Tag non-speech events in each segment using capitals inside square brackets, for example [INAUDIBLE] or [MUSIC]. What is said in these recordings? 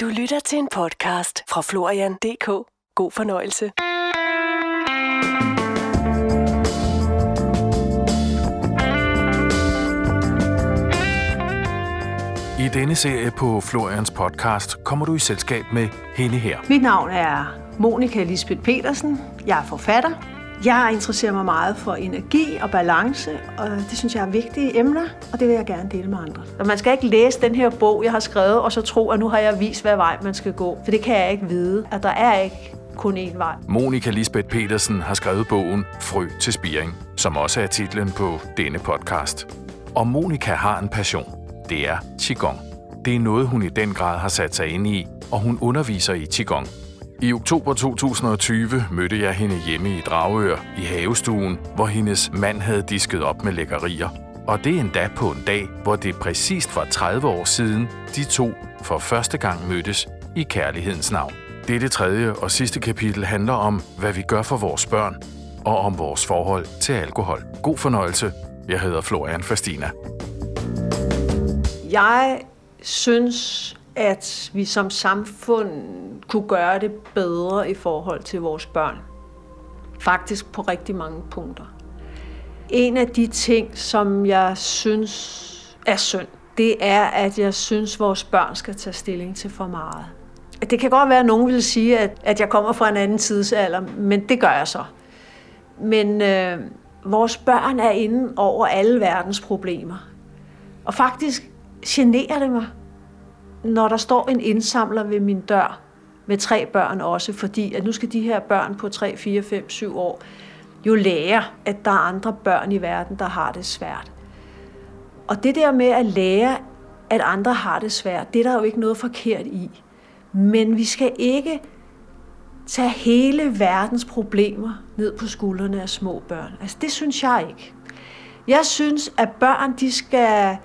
Du lytter til en podcast fra Florian.dk. God fornøjelse. I denne serie på Florians podcast kommer du i selskab med hende her. Mit navn er Monika Lisbeth Petersen. Jeg er forfatter. Jeg interesserer mig meget for energi og balance, og det synes jeg er vigtige emner, og det vil jeg gerne dele med andre. Og man skal ikke læse den her bog, jeg har skrevet, og så tro, at nu har jeg vist, hvad vej man skal gå. For det kan jeg ikke vide, at der er ikke kun én vej. Monika Lisbeth Petersen har skrevet bogen Frø til Spiring, som også er titlen på denne podcast. Og Monika har en passion. Det er Qigong. Det er noget, hun i den grad har sat sig ind i, og hun underviser i Qigong. I oktober 2020 mødte jeg hende hjemme i Dragør i havestuen, hvor hendes mand havde disket op med lækkerier. Og det endda på en dag, hvor det præcist var 30 år siden, de to for første gang mødtes i kærlighedens navn. Dette tredje og sidste kapitel handler om, hvad vi gør for vores børn, og om vores forhold til alkohol. God fornøjelse. Jeg hedder Florian Fastina. Jeg synes, at vi som samfund kunne gøre det bedre i forhold til vores børn. Faktisk på rigtig mange punkter. En af de ting, som jeg synes er synd, det er, at jeg synes, vores børn skal tage stilling til for meget. Det kan godt være, at nogen vil sige, at, at jeg kommer fra en anden tidsalder, men det gør jeg så. Men øh, vores børn er inde over alle verdens problemer. Og faktisk generer det mig, når der står en indsamler ved min dør, med tre børn også, fordi at nu skal de her børn på 3, 4, 5, 7 år jo lære, at der er andre børn i verden, der har det svært. Og det der med at lære, at andre har det svært, det er der jo ikke noget forkert i. Men vi skal ikke tage hele verdens problemer ned på skuldrene af små børn. Altså det synes jeg ikke. Jeg synes, at børn de skal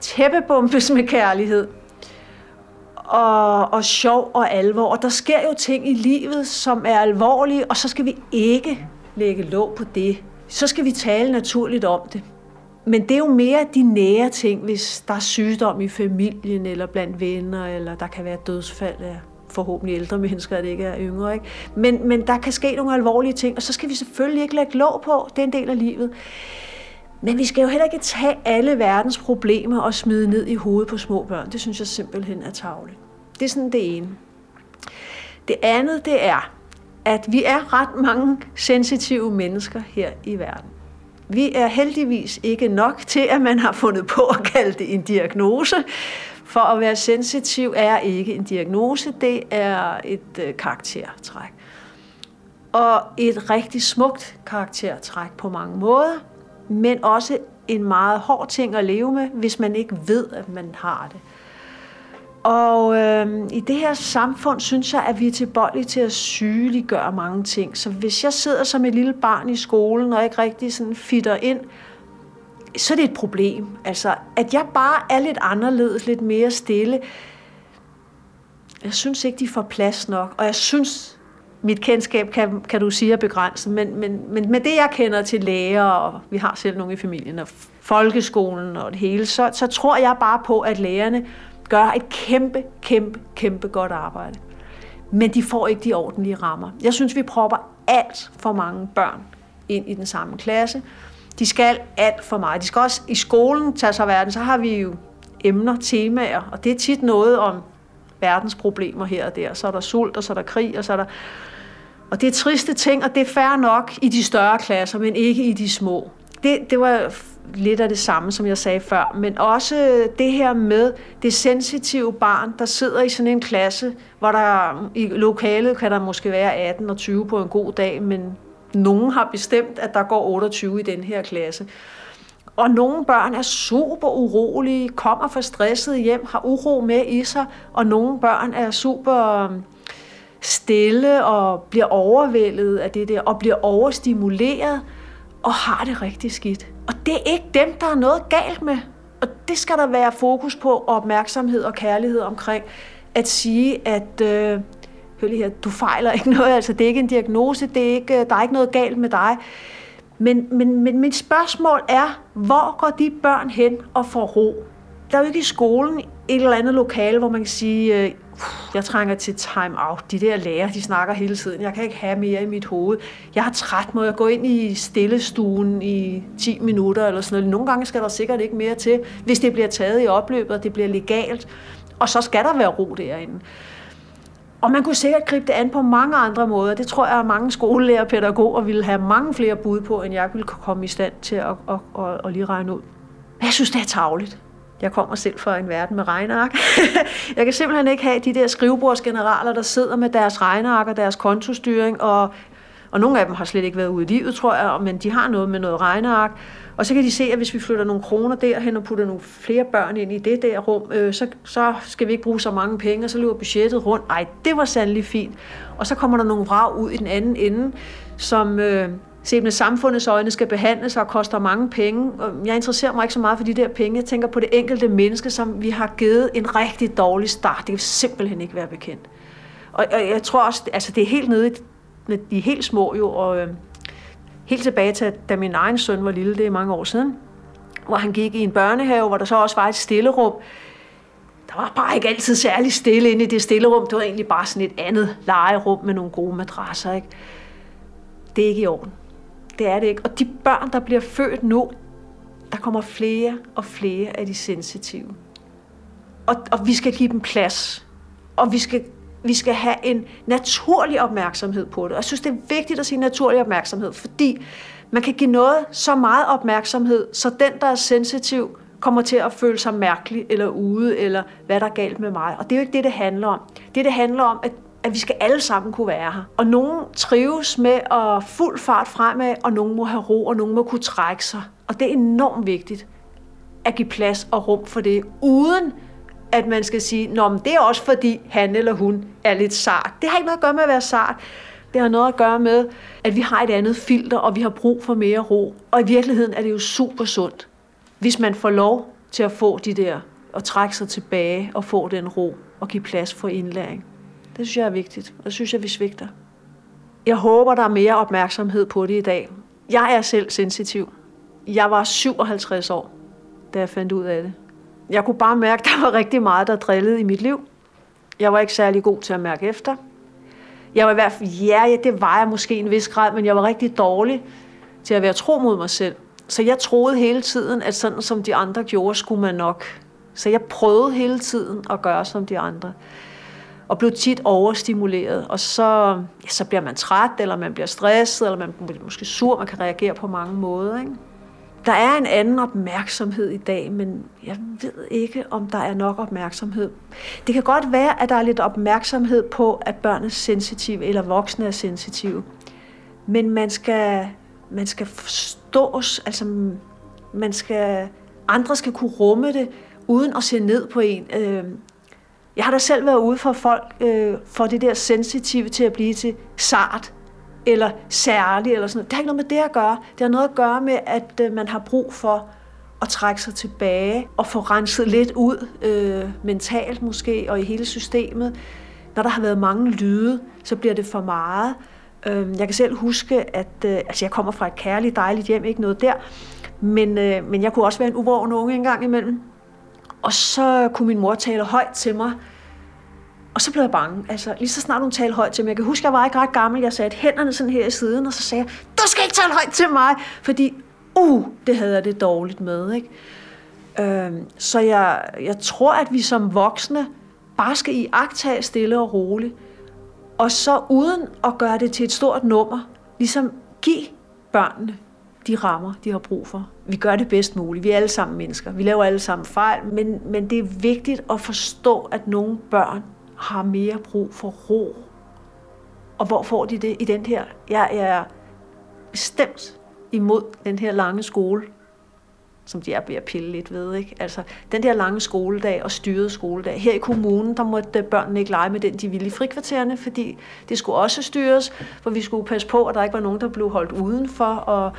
tæppebombes med kærlighed og, og sjov og alvor. Og der sker jo ting i livet, som er alvorlige, og så skal vi ikke lægge låg på det. Så skal vi tale naturligt om det. Men det er jo mere de nære ting, hvis der er sygdom i familien, eller blandt venner, eller der kan være dødsfald af forhåbentlig ældre mennesker, at det ikke er yngre. Ikke? Men, men der kan ske nogle alvorlige ting, og så skal vi selvfølgelig ikke lægge låg på. Det er en del af livet. Men vi skal jo heller ikke tage alle verdens problemer og smide ned i hovedet på små børn. Det synes jeg simpelthen er tavligt. Det er sådan det ene. Det andet, det er, at vi er ret mange sensitive mennesker her i verden. Vi er heldigvis ikke nok til, at man har fundet på at kalde det en diagnose. For at være sensitiv er ikke en diagnose, det er et øh, karaktertræk. Og et rigtig smukt karaktertræk på mange måder, men også en meget hård ting at leve med, hvis man ikke ved, at man har det. Og øh, i det her samfund synes jeg, at vi er tilbøjelige til at sygeliggøre mange ting. Så hvis jeg sidder som et lille barn i skolen og ikke rigtig sådan fitter ind, så er det et problem. Altså, at jeg bare er lidt anderledes, lidt mere stille. Jeg synes ikke, de får plads nok. Og jeg synes, mit kendskab kan, kan du sige er begrænset, men, men, men med det, jeg kender til læger, og vi har selv nogle i familien, og folkeskolen og det hele, så, så tror jeg bare på, at lægerne gør et kæmpe, kæmpe, kæmpe godt arbejde. Men de får ikke de ordentlige rammer. Jeg synes, vi propper alt for mange børn ind i den samme klasse. De skal alt for meget. De skal også i skolen tage sig af verden. Så har vi jo emner, temaer, og det er tit noget om verdens problemer her og der. Så er der sult, og så er der krig, og så er der... Og det er triste ting, og det er færre nok i de større klasser, men ikke i de små. Det, det var lidt af det samme, som jeg sagde før, men også det her med det sensitive barn, der sidder i sådan en klasse, hvor der i lokalet kan der måske være 18 og 20 på en god dag, men nogen har bestemt, at der går 28 i den her klasse. Og nogle børn er super urolige, kommer for stresset hjem, har uro med i sig, og nogle børn er super stille og bliver overvældet af det der, og bliver overstimuleret og har det rigtig skidt. Og det er ikke dem, der er noget galt med. Og det skal der være fokus på, og opmærksomhed og kærlighed omkring. At sige, at øh, hør lige her, du fejler ikke noget, altså det er ikke en diagnose, det er ikke, øh, der er ikke noget galt med dig. Men, men, men mit spørgsmål er, hvor går de børn hen og får ro? Der er jo ikke i skolen et eller andet lokale, hvor man kan sige, øh, jeg trænger til time out. De der lærer, de snakker hele tiden. Jeg kan ikke have mere i mit hoved. Jeg er træt, må jeg gå ind i stillestuen i 10 minutter eller sådan noget. Nogle gange skal der sikkert ikke mere til, hvis det bliver taget i opløbet, og det bliver legalt. Og så skal der være ro derinde. Og man kunne sikkert gribe det an på mange andre måder. Det tror jeg, at mange skolelærer og pædagoger ville have mange flere bud på, end jeg ville komme i stand til at, at, at, at lige regne ud. Jeg synes, det er tavligt. Jeg kommer selv fra en verden med regneark. [LAUGHS] jeg kan simpelthen ikke have de der skrivebordsgeneraler, der sidder med deres regneark og deres kontostyring, og, og nogle af dem har slet ikke været ude i livet, tror jeg, men de har noget med noget regneark. Og så kan de se, at hvis vi flytter nogle kroner derhen og putter nogle flere børn ind i det der rum, øh, så, så skal vi ikke bruge så mange penge, og så løber budgettet rundt. Ej, det var sandelig fint. Og så kommer der nogle vrag ud i den anden ende, som... Øh, set med samfundets øjne skal behandles og koster mange penge. Jeg interesserer mig ikke så meget for de der penge. Jeg tænker på det enkelte menneske, som vi har givet en rigtig dårlig start. Det kan simpelthen ikke være bekendt. Og, jeg tror også, altså det er helt nede i de helt små jo, og øh, helt tilbage til, da min egen søn var lille, det er mange år siden, hvor han gik i en børnehave, hvor der så også var et stillerum. Der var bare ikke altid særlig stille inde i det stillerum. Det var egentlig bare sådan et andet legerum med nogle gode madrasser. Ikke? Det er ikke i orden. Det er det ikke. Og de børn, der bliver født nu, der kommer flere og flere af de sensitive. Og, og vi skal give dem plads. Og vi skal, vi skal have en naturlig opmærksomhed på det. Og jeg synes, det er vigtigt at sige naturlig opmærksomhed, fordi man kan give noget så meget opmærksomhed, så den, der er sensitiv, kommer til at føle sig mærkelig eller ude, eller hvad der er galt med mig. Og det er jo ikke det, det handler om. Det, det handler om, at at vi skal alle sammen kunne være her. Og nogen trives med at fuld fart fremad, og nogen må have ro, og nogen må kunne trække sig. Og det er enormt vigtigt at give plads og rum for det, uden at man skal sige, Nå, men det er også fordi han eller hun er lidt sart. Det har ikke noget at gøre med at være sart. Det har noget at gøre med, at vi har et andet filter, og vi har brug for mere ro. Og i virkeligheden er det jo super sundt, hvis man får lov til at få de der, og trække sig tilbage og få den ro og give plads for indlæring. Det synes jeg er vigtigt, og det synes jeg, vi svigter. Jeg håber, der er mere opmærksomhed på det i dag. Jeg er selv sensitiv. Jeg var 57 år, da jeg fandt ud af det. Jeg kunne bare mærke, at der var rigtig meget, der drillede i mit liv. Jeg var ikke særlig god til at mærke efter. Jeg var i hvert fald, ja, det var jeg måske en vis grad, men jeg var rigtig dårlig til at være tro mod mig selv. Så jeg troede hele tiden, at sådan som de andre gjorde, skulle man nok. Så jeg prøvede hele tiden at gøre som de andre og blev tit overstimuleret, og så, ja, så bliver man træt, eller man bliver stresset, eller man bliver måske sur, man kan reagere på mange måder. Ikke? Der er en anden opmærksomhed i dag, men jeg ved ikke, om der er nok opmærksomhed. Det kan godt være, at der er lidt opmærksomhed på, at børn er sensitive, eller voksne er sensitive. Men man skal, man skal forstås, altså man skal, andre skal kunne rumme det, uden at se ned på en. Øh, jeg har da selv været ude for folk, øh, for det der sensitive til at blive til sart, eller særlig, eller sådan noget. Det har ikke noget med det at gøre. Det har noget at gøre med, at øh, man har brug for at trække sig tilbage og få renset lidt ud, øh, mentalt måske, og i hele systemet. Når der har været mange lyde, så bliver det for meget. Øh, jeg kan selv huske, at øh, altså jeg kommer fra et kærligt, dejligt hjem, ikke noget der, men, øh, men jeg kunne også være en uvågen unge engang imellem. Og så kunne min mor tale højt til mig. Og så blev jeg bange. Altså, lige så snart hun talte højt til mig. Jeg kan huske, jeg var ikke ret gammel. Jeg satte hænderne sådan her i siden, og så sagde jeg, du skal ikke tale højt til mig. Fordi, uh, det havde jeg det dårligt med. Ikke? Øhm, så jeg, jeg tror, at vi som voksne bare skal i agtage stille og roligt. Og så uden at gøre det til et stort nummer, ligesom give børnene de rammer, de har brug for. Vi gør det bedst muligt. Vi er alle sammen mennesker. Vi laver alle sammen fejl, men, men det er vigtigt at forstå, at nogle børn har mere brug for ro. Og hvor får de det i den her? Jeg er bestemt imod den her lange skole, som de er ved at pille lidt ved. Ikke? Altså, den der lange skoledag og styrede skoledag. Her i kommunen, der måtte børnene ikke lege med den, de ville i frikvartererne, fordi det skulle også styres, for vi skulle passe på, at der ikke var nogen, der blev holdt udenfor, og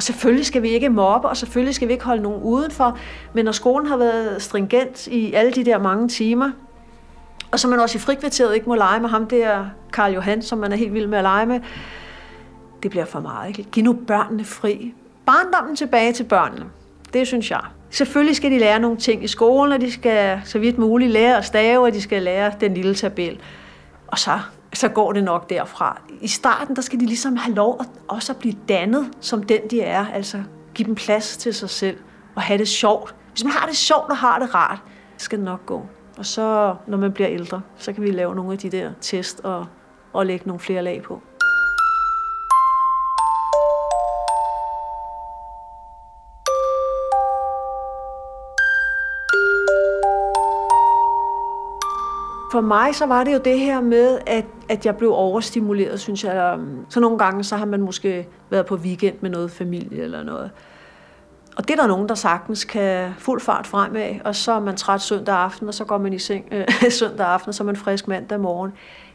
og selvfølgelig skal vi ikke mobbe, og selvfølgelig skal vi ikke holde nogen udenfor, men når skolen har været stringent i alle de der mange timer, og så man også i frikvarteret ikke må lege med ham der, Karl Johan, som man er helt vild med at lege med, det bliver for meget. Ikke? Giv nu børnene fri. Barndommen tilbage til børnene. Det synes jeg. Selvfølgelig skal de lære nogle ting i skolen, og de skal så vidt muligt lære at stave, og de skal lære den lille tabel. Og så, så går det nok derfra. I starten, der skal de ligesom have lov at også at blive dannet som den, de er. Altså give dem plads til sig selv og have det sjovt. Hvis man har det sjovt og har det rart, skal det nok gå. Og så, når man bliver ældre, så kan vi lave nogle af de der test og, og lægge nogle flere lag på. For mig så var det jo det her med, at, at jeg blev overstimuleret, synes jeg. Um, så nogle gange så har man måske været på weekend med noget familie eller noget. Og det er der nogen, der sagtens kan fuld fart fremad, og så er man træt søndag aften, og så går man i seng øh, [LAUGHS] søndag aften, og så er man frisk mandag morgen.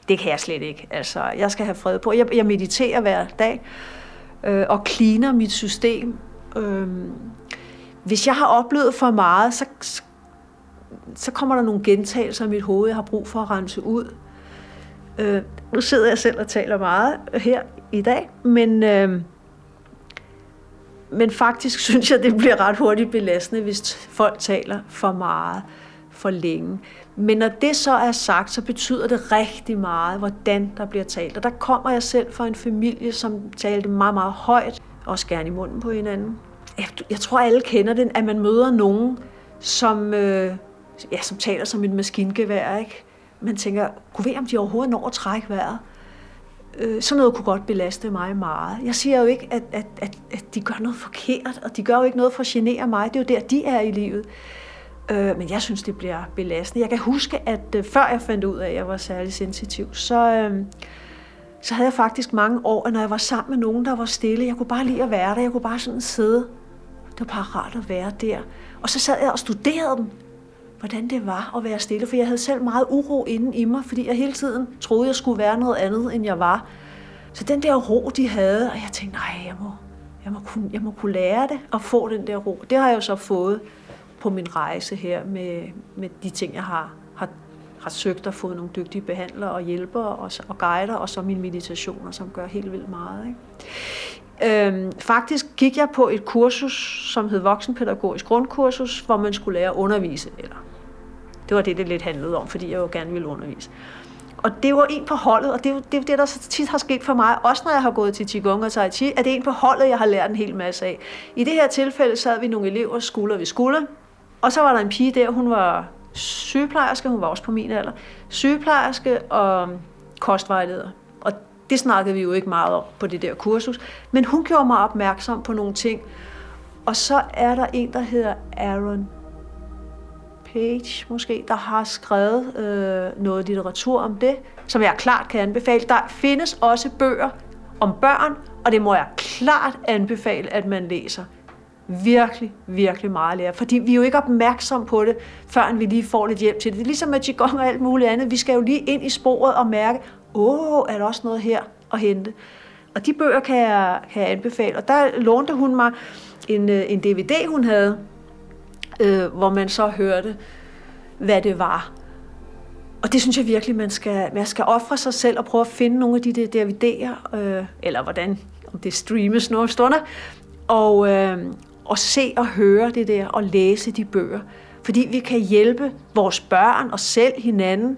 Det kan jeg slet ikke. Altså, jeg skal have fred på. Jeg, jeg mediterer hver dag, øh, og cleaner mit system. Øh, hvis jeg har oplevet for meget, så, så så kommer der nogle gentagelser i mit hoved, jeg har brug for at rense ud. Øh, nu sidder jeg selv og taler meget her i dag, men... Øh, men faktisk [LAUGHS] synes jeg, det bliver ret hurtigt belastende, hvis folk taler for meget, for længe. Men når det så er sagt, så betyder det rigtig meget, hvordan der bliver talt. Og der kommer jeg selv fra en familie, som talte meget, meget højt, også gerne i munden på hinanden. Jeg tror, alle kender den, at man møder nogen, som, øh, ja, som taler som et maskingevær. Ikke? Man tænker, kunne ved, om de overhovedet når at trække vejret? Øh, sådan noget kunne godt belaste mig meget. Jeg siger jo ikke, at, at, at, at de gør noget forkert, og de gør jo ikke noget for at genere mig. Det er jo der, de er i livet. Øh, men jeg synes, det bliver belastende. Jeg kan huske, at øh, før jeg fandt ud af, at jeg var særlig sensitiv, så, øh, så havde jeg faktisk mange år, når jeg var sammen med nogen, der var stille. Jeg kunne bare lide at være der. Jeg kunne bare sådan sidde. Det var bare rart at være der. Og så sad jeg og studerede dem hvordan det var at være stille, for jeg havde selv meget uro inden i mig, fordi jeg hele tiden troede, jeg skulle være noget andet, end jeg var. Så den der ro, de havde, og jeg tænkte, nej, jeg må, jeg må, kunne, jeg må kunne lære det og få den der ro. Det har jeg jo så fået på min rejse her med, med de ting, jeg har, har, har søgt at få nogle dygtige behandlere og hjælpere og, og guider, og så mine meditationer, som gør helt vildt meget. Ikke? Øhm, faktisk gik jeg på et kursus, som hed Voksenpædagogisk Grundkursus, hvor man skulle lære at undervise, eller det var det, det lidt handlede om, fordi jeg jo gerne ville undervise. Og det var en på holdet, og det er det, det, der så tit har sket for mig, også når jeg har gået til Qigong og Tai Chi, at det er en på holdet, jeg har lært en hel masse af. I det her tilfælde sad vi nogle elever skulder ved skulder, og så var der en pige der, hun var sygeplejerske, hun var også på min alder, sygeplejerske og kostvejleder. Det snakkede vi jo ikke meget om på det der kursus, men hun gjorde mig opmærksom på nogle ting. Og så er der en, der hedder Aaron Page måske, der har skrevet øh, noget litteratur om det, som jeg klart kan anbefale. Der findes også bøger om børn, og det må jeg klart anbefale, at man læser. Virkelig, virkelig meget lære. Fordi vi er jo ikke opmærksom på det, før vi lige får lidt hjælp til det. Det er ligesom med Qigong og alt muligt andet. Vi skal jo lige ind i sporet og mærke, åh, er der også noget her at hente? Og de bøger kan jeg, kan jeg anbefale. Og der lånte hun mig en, øh, en DVD, hun havde, øh, hvor man så hørte, hvad det var. Og det synes jeg virkelig, man skal, man skal ofre sig selv og prøve at finde nogle af de der DVD'er, øh, eller hvordan, om det streames nogle stunder, og, øh, og se og høre det der, og læse de bøger. Fordi vi kan hjælpe vores børn og selv hinanden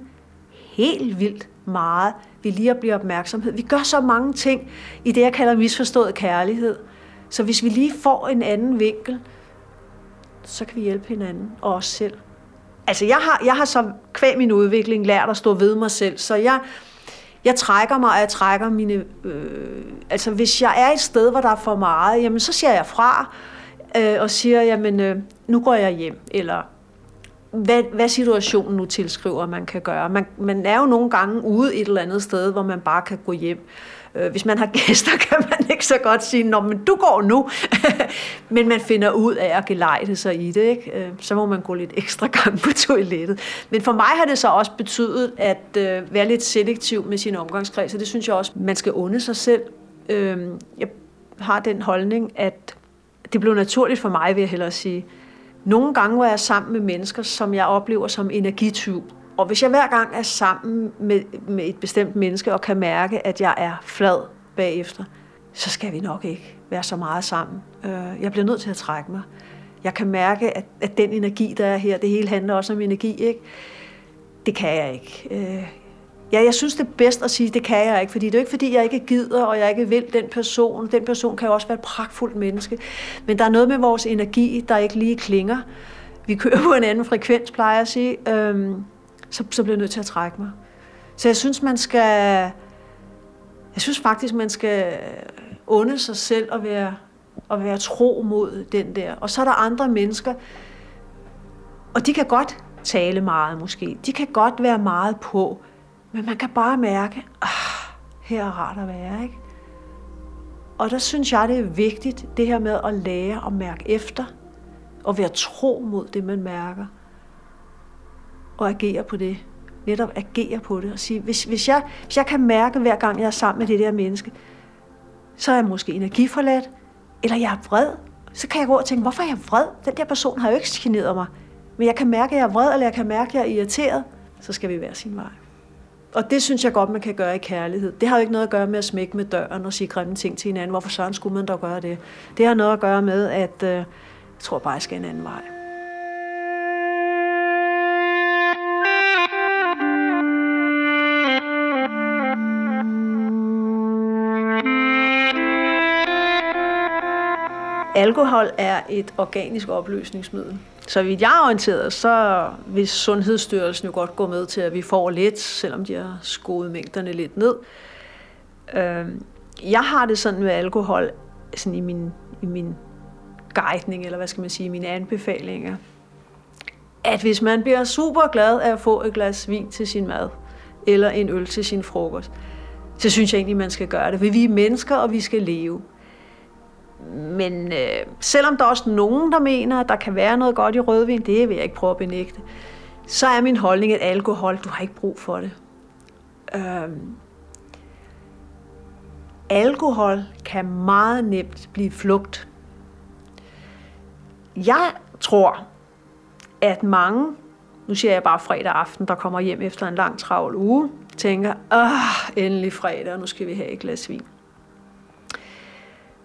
helt vildt meget vi lige at blive opmærksomhed. Vi gør så mange ting i det, jeg kalder misforstået kærlighed. Så hvis vi lige får en anden vinkel, så kan vi hjælpe hinanden og os selv. Altså jeg har, jeg har så kvæg min udvikling lært at stå ved mig selv, så jeg, jeg trækker mig, og jeg trækker mine... Øh, altså hvis jeg er et sted, hvor der er for meget, jamen så siger jeg fra, øh, og siger, jamen øh, nu går jeg hjem, eller hvad, hvad situationen nu tilskriver, man kan gøre. Man, man er jo nogle gange ude et eller andet sted, hvor man bare kan gå hjem. Øh, hvis man har [LAUGHS] gæster, kan man ikke så godt sige, Nå, men du går nu. [LAUGHS] men man finder ud af at gelejte sig i det. Ikke? Øh, så må man gå lidt ekstra gang på toilettet. Men for mig har det så også betydet at øh, være lidt selektiv med sin omgangskreds, og det synes jeg også, man skal unde sig selv. jeg har den holdning, at det blev naturligt for mig, vil jeg hellere sige. Nogle gange var jeg sammen med mennesker, som jeg oplever som energityv. Og hvis jeg hver gang er sammen med, med et bestemt menneske og kan mærke, at jeg er flad bagefter, så skal vi nok ikke være så meget sammen. Øh, jeg bliver nødt til at trække mig. Jeg kan mærke, at, at den energi, der er her, det hele handler også om energi, ikke? Det kan jeg ikke. Øh, Ja, jeg synes, det er bedst at sige, det kan jeg ikke, fordi det er jo ikke, fordi jeg ikke gider, og jeg ikke vil den person. Den person kan jo også være et pragtfuldt menneske. Men der er noget med vores energi, der ikke lige klinger. Vi kører på en anden frekvens, plejer jeg at sige. Øhm, så, så bliver jeg nødt til at trække mig. Så jeg synes, man skal... Jeg synes faktisk, man skal unde sig selv og være, og være tro mod den der. Og så er der andre mennesker, og de kan godt tale meget måske. De kan godt være meget på. Men man kan bare mærke, ah, her er rart at være, ikke? Og der synes jeg, det er vigtigt, det her med at lære at mærke efter, og være tro mod det, man mærker, og agere på det. Netop agere på det og sige, hvis, hvis, jeg, hvis jeg kan mærke hver gang, jeg er sammen med det der menneske, så er jeg måske energiforladt, eller jeg er vred, så kan jeg gå og tænke, hvorfor er jeg vred? Den der person har jo ikke generet mig. Men jeg kan mærke, at jeg er vred, eller jeg kan mærke, at jeg er irriteret. Så skal vi være sin vej. Og det synes jeg godt, man kan gøre i kærlighed. Det har jo ikke noget at gøre med at smække med døren og sige grimme ting til hinanden. Hvorfor søren skulle man dog gøre det? Det har noget at gøre med, at øh, jeg tror bare, jeg skal en anden vej. Alkohol er et organisk opløsningsmiddel. Så vidt jeg er orienteret, så vil Sundhedsstyrelsen jo godt gå med til, at vi får lidt, selvom de har skoet mængderne lidt ned. Øhm, jeg har det sådan med alkohol, sådan i min, i min guidning, eller hvad skal man sige, mine anbefalinger, at hvis man bliver super glad af at få et glas vin til sin mad, eller en øl til sin frokost, så synes jeg egentlig, man skal gøre det. For vi er mennesker, og vi skal leve. Men øh, selvom der er også nogen, der mener, at der kan være noget godt i rødvin, det vil jeg ikke prøve at benægte, så er min holdning, at alkohol, du har ikke brug for det. Øhm, alkohol kan meget nemt blive flugt. Jeg tror, at mange, nu siger jeg bare fredag aften, der kommer hjem efter en lang travl uge, tænker, åh, endelig fredag, nu skal vi have et glas vin.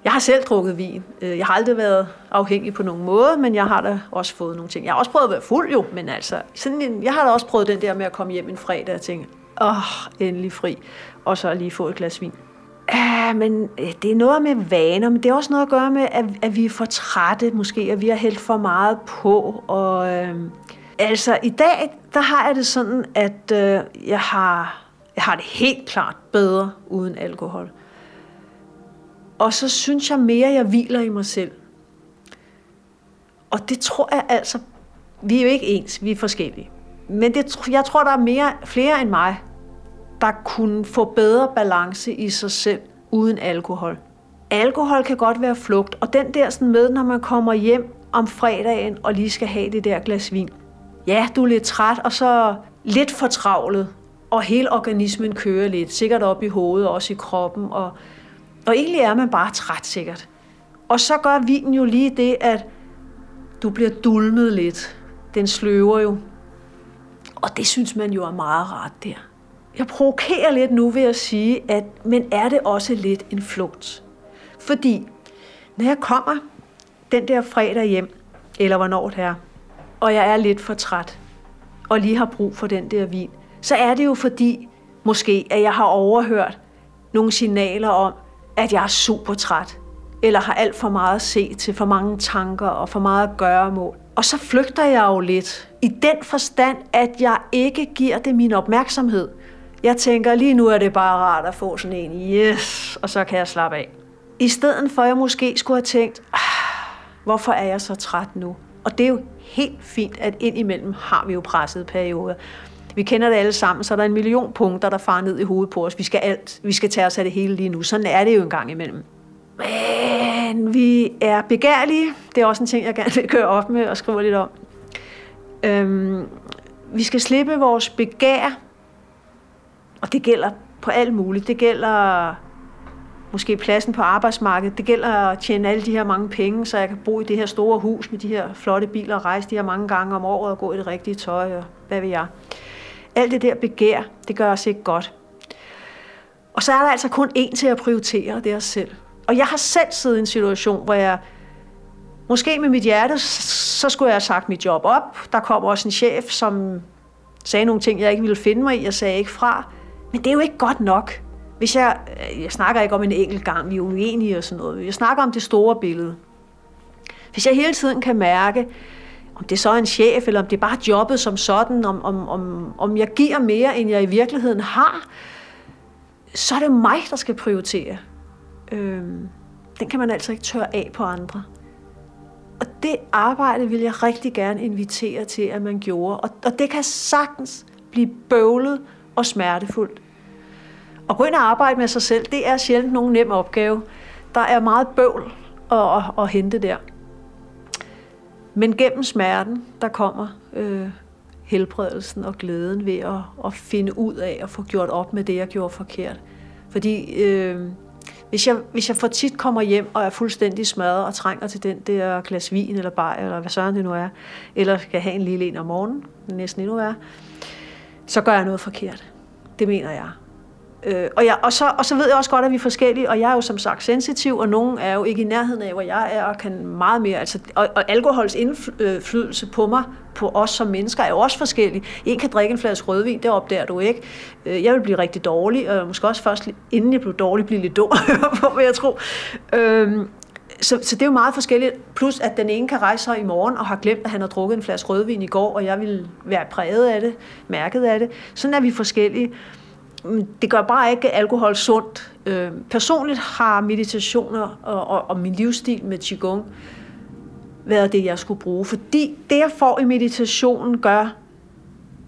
Jeg har selv drukket vin. Øh, jeg har aldrig været afhængig på nogen måde, men jeg har da også fået nogle ting. Jeg har også prøvet at være fuld jo, men altså, sådan en, jeg har da også prøvet den der med at komme hjem en fredag og tænke, åh, oh, endelig fri, og så lige få et glas vin. Ja, men øh, det er noget med vaner, men det er også noget at gøre med, at, at vi er for trætte måske, at vi har hældt for meget på. Og, øh, altså, i dag, der har jeg det sådan, at øh, jeg, har, jeg har det helt klart bedre uden alkohol. Og så synes jeg mere, jeg hviler i mig selv. Og det tror jeg altså, vi er jo ikke ens, vi er forskellige. Men det, jeg tror, der er mere, flere end mig, der kunne få bedre balance i sig selv uden alkohol. Alkohol kan godt være flugt, og den der sådan med, når man kommer hjem om fredagen og lige skal have det der glas vin. Ja, du er lidt træt, og så lidt fortravlet, og hele organismen kører lidt, sikkert op i hovedet og også i kroppen, og og egentlig er man bare træt sikkert. Og så gør vinen jo lige det, at du bliver dulmet lidt. Den sløver jo. Og det synes man jo er meget rart der. Jeg provokerer lidt nu ved at sige, at men er det også lidt en flugt? Fordi når jeg kommer den der fredag hjem, eller hvornår det er, og jeg er lidt for træt, og lige har brug for den der vin, så er det jo fordi, måske, at jeg har overhørt nogle signaler om, at jeg er super træt, eller har alt for meget at se til, for mange tanker og for meget at gøre mål. Og så flygter jeg jo lidt i den forstand, at jeg ikke giver det min opmærksomhed. Jeg tænker, lige nu er det bare rart at få sådan en, yes, og så kan jeg slappe af. I stedet for, at jeg måske skulle have tænkt, ah, hvorfor er jeg så træt nu? Og det er jo helt fint, at indimellem har vi jo pressede perioder. Vi kender det alle sammen, så er der en million punkter, der farer ned i hovedet på os. Vi skal, alt, vi skal tage os af det hele lige nu. Sådan er det jo en gang imellem. Men vi er begærlige. Det er også en ting, jeg gerne vil køre op med og skrive lidt om. Øhm, vi skal slippe vores begær, og det gælder på alt muligt. Det gælder måske pladsen på arbejdsmarkedet. Det gælder at tjene alle de her mange penge, så jeg kan bo i det her store hus med de her flotte biler og rejse de her mange gange om året og gå i det rigtige tøj og hvad ved jeg. Alt det der begær, det gør os ikke godt. Og så er der altså kun én til at prioritere, det er os selv. Og jeg har selv siddet i en situation, hvor jeg Måske med mit hjerte, så skulle jeg have sagt mit job op. Der kom også en chef, som sagde nogle ting, jeg ikke ville finde mig i. Jeg sagde ikke fra. Men det er jo ikke godt nok. Hvis jeg, øh, jeg snakker ikke om en enkelt gang, vi er uenige og sådan noget. Jeg snakker om det store billede. Hvis jeg hele tiden kan mærke, om det så er en chef, eller om det er bare jobbet som sådan, om, om, om, om jeg giver mere, end jeg i virkeligheden har, så er det mig, der skal prioritere. Øhm, den kan man altså ikke tørre af på andre. Og det arbejde vil jeg rigtig gerne invitere til, at man gjorde. Og, og det kan sagtens blive bøvlet og smertefuldt. At gå ind og arbejde med sig selv, det er sjældent nogen nem opgave. Der er meget bøvl at, at, at hente der. Men gennem smerten, der kommer øh, helbredelsen og glæden ved at, at finde ud af at få gjort op med det, jeg gjorde forkert. Fordi øh, hvis, jeg, hvis jeg for tit kommer hjem og er fuldstændig smadret og trænger til den der glas vin eller bajer, eller hvad søren det nu er, eller skal have en lille en om morgenen, næsten endnu er, så gør jeg noget forkert. Det mener jeg. Øh, og, jeg, og, så, og så ved jeg også godt, at vi er forskellige, og jeg er jo som sagt sensitiv, og nogen er jo ikke i nærheden af, hvor jeg er, og kan meget mere. Altså, og, og alkohols indflydelse på mig, på os som mennesker, er jo også forskellig. En kan drikke en flaske rødvin, det opdager du ikke. Øh, jeg vil blive rigtig dårlig, og måske også først, inden jeg blev dårlig, blive lidt dum [LAUGHS] på, hvad jeg tror. Øh, så, så det er jo meget forskelligt. Plus at den ene kan rejse sig i morgen og har glemt, at han har drukket en flaske rødvin i går, og jeg vil være præget af det, mærket af det. Sådan er vi forskellige Mm, det gør bare ikke alkohol sundt. Øh, personligt har meditationer og, og, og min livsstil med Qigong været det, jeg skulle bruge. Fordi det, jeg får i meditationen, gør,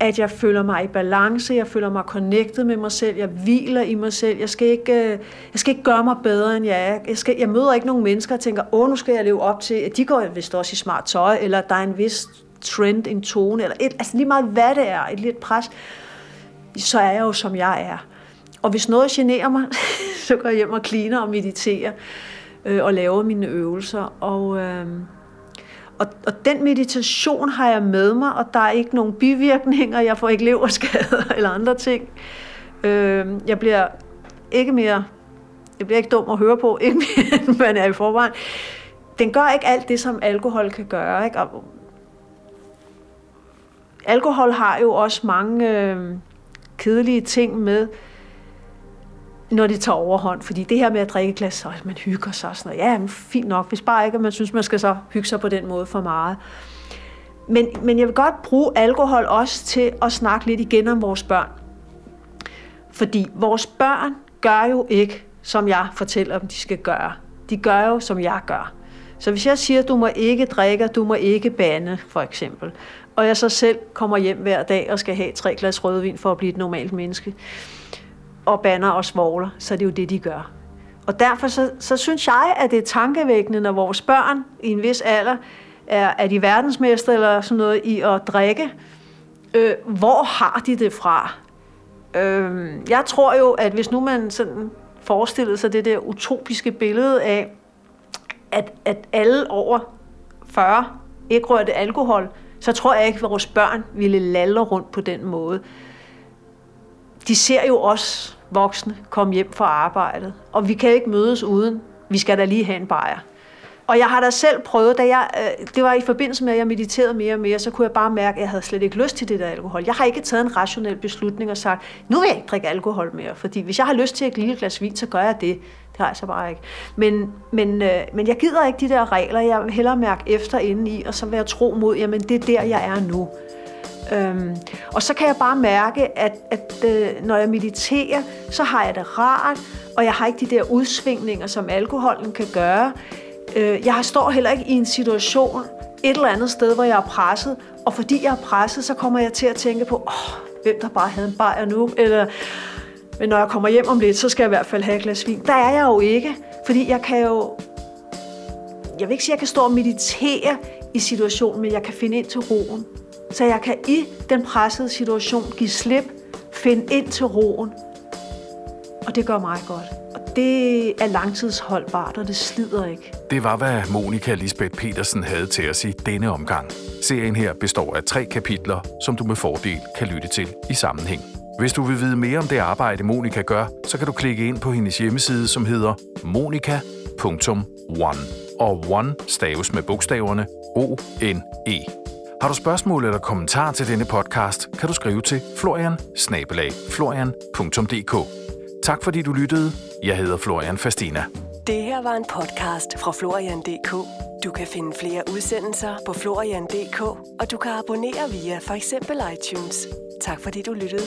at jeg føler mig i balance, jeg føler mig connected med mig selv, jeg hviler i mig selv, jeg skal ikke, øh, jeg skal ikke gøre mig bedre, end jeg er. Jeg, skal, jeg møder ikke nogen mennesker og tænker, åh, nu skal jeg leve op til, at de går vist også i smart tøj, eller der er en vis trend, en tone, eller et, altså lige meget hvad det er, et lidt pres så er jeg jo, som jeg er. Og hvis noget generer mig, [LAUGHS] så går jeg hjem og cleaner og mediterer øh, og laver mine øvelser. Og, øh, og, og den meditation har jeg med mig, og der er ikke nogen bivirkninger. Jeg får ikke leverskader [LAUGHS] eller andre ting. Øh, jeg bliver ikke mere, jeg bliver ikke dum at høre på, [LAUGHS] ikke mere, end man er i forvejen. Den gør ikke alt det, som alkohol kan gøre. Ikke? Og alkohol har jo også mange... Øh, kedelige ting med, når det tager overhånd. Fordi det her med at drikke et glas, så man hygger sig og sådan noget. Ja, men fint nok, hvis bare ikke, at man synes, man skal så hygge sig på den måde for meget. Men, men jeg vil godt bruge alkohol også til at snakke lidt igen om vores børn. Fordi vores børn gør jo ikke, som jeg fortæller dem, de skal gøre. De gør jo, som jeg gør. Så hvis jeg siger, du må ikke drikke, du må ikke bande, for eksempel, og jeg så selv kommer hjem hver dag og skal have tre glas rødvin for at blive et normalt menneske, og banner og svogler, så det er det jo det, de gør. Og derfor så, så synes jeg, at det er tankevækkende, når vores børn i en vis alder er, er de verdensmester eller sådan noget i at drikke. Øh, hvor har de det fra? Øh, jeg tror jo, at hvis nu man sådan forestillede sig det der utopiske billede af, at, at alle over 40 ikke rørte alkohol, så tror jeg ikke, at vores børn ville lalle rundt på den måde. De ser jo os voksne komme hjem fra arbejdet, og vi kan ikke mødes uden, vi skal da lige have en bajer. Og jeg har da selv prøvet, da jeg, øh, det var i forbindelse med, at jeg mediterede mere og mere, så kunne jeg bare mærke, at jeg havde slet ikke lyst til det der alkohol. Jeg har ikke taget en rationel beslutning og sagt, nu vil jeg ikke drikke alkohol mere, fordi hvis jeg har lyst til et lille glas vin, så gør jeg det. Det har jeg så bare ikke. Men, men, øh, men jeg gider ikke de der regler. Jeg vil hellere mærke efter indeni, og så vil jeg tro mod, jamen det er der, jeg er nu. Øhm, og så kan jeg bare mærke, at, at øh, når jeg mediterer, så har jeg det rart, og jeg har ikke de der udsvingninger, som alkoholen kan gøre. Øh, jeg står heller ikke i en situation et eller andet sted, hvor jeg er presset, og fordi jeg er presset, så kommer jeg til at tænke på, åh, hvem der bare havde en bajer nu, eller men når jeg kommer hjem om lidt, så skal jeg i hvert fald have et glas vin. Der er jeg jo ikke, fordi jeg kan jo... Jeg vil ikke sige, at jeg kan stå og meditere i situationen, men jeg kan finde ind til roen. Så jeg kan i den pressede situation give slip, finde ind til roen. Og det gør mig godt. Det er langtidsholdbart, og det slider ikke. Det var, hvad Monika Lisbeth Petersen havde til os i denne omgang. Serien her består af tre kapitler, som du med fordel kan lytte til i sammenhæng. Hvis du vil vide mere om det arbejde, Monika gør, så kan du klikke ind på hendes hjemmeside, som hedder monika.one. og One staves med bogstaverne O-N-E. Har du spørgsmål eller kommentar til denne podcast, kan du skrive til florian florian.dk. Tak fordi du lyttede. Jeg hedder Florian Fastina. Det her var en podcast fra Florian.dk. Du kan finde flere udsendelser på Florian.dk, og du kan abonnere via for eksempel iTunes. Tak fordi du lyttede.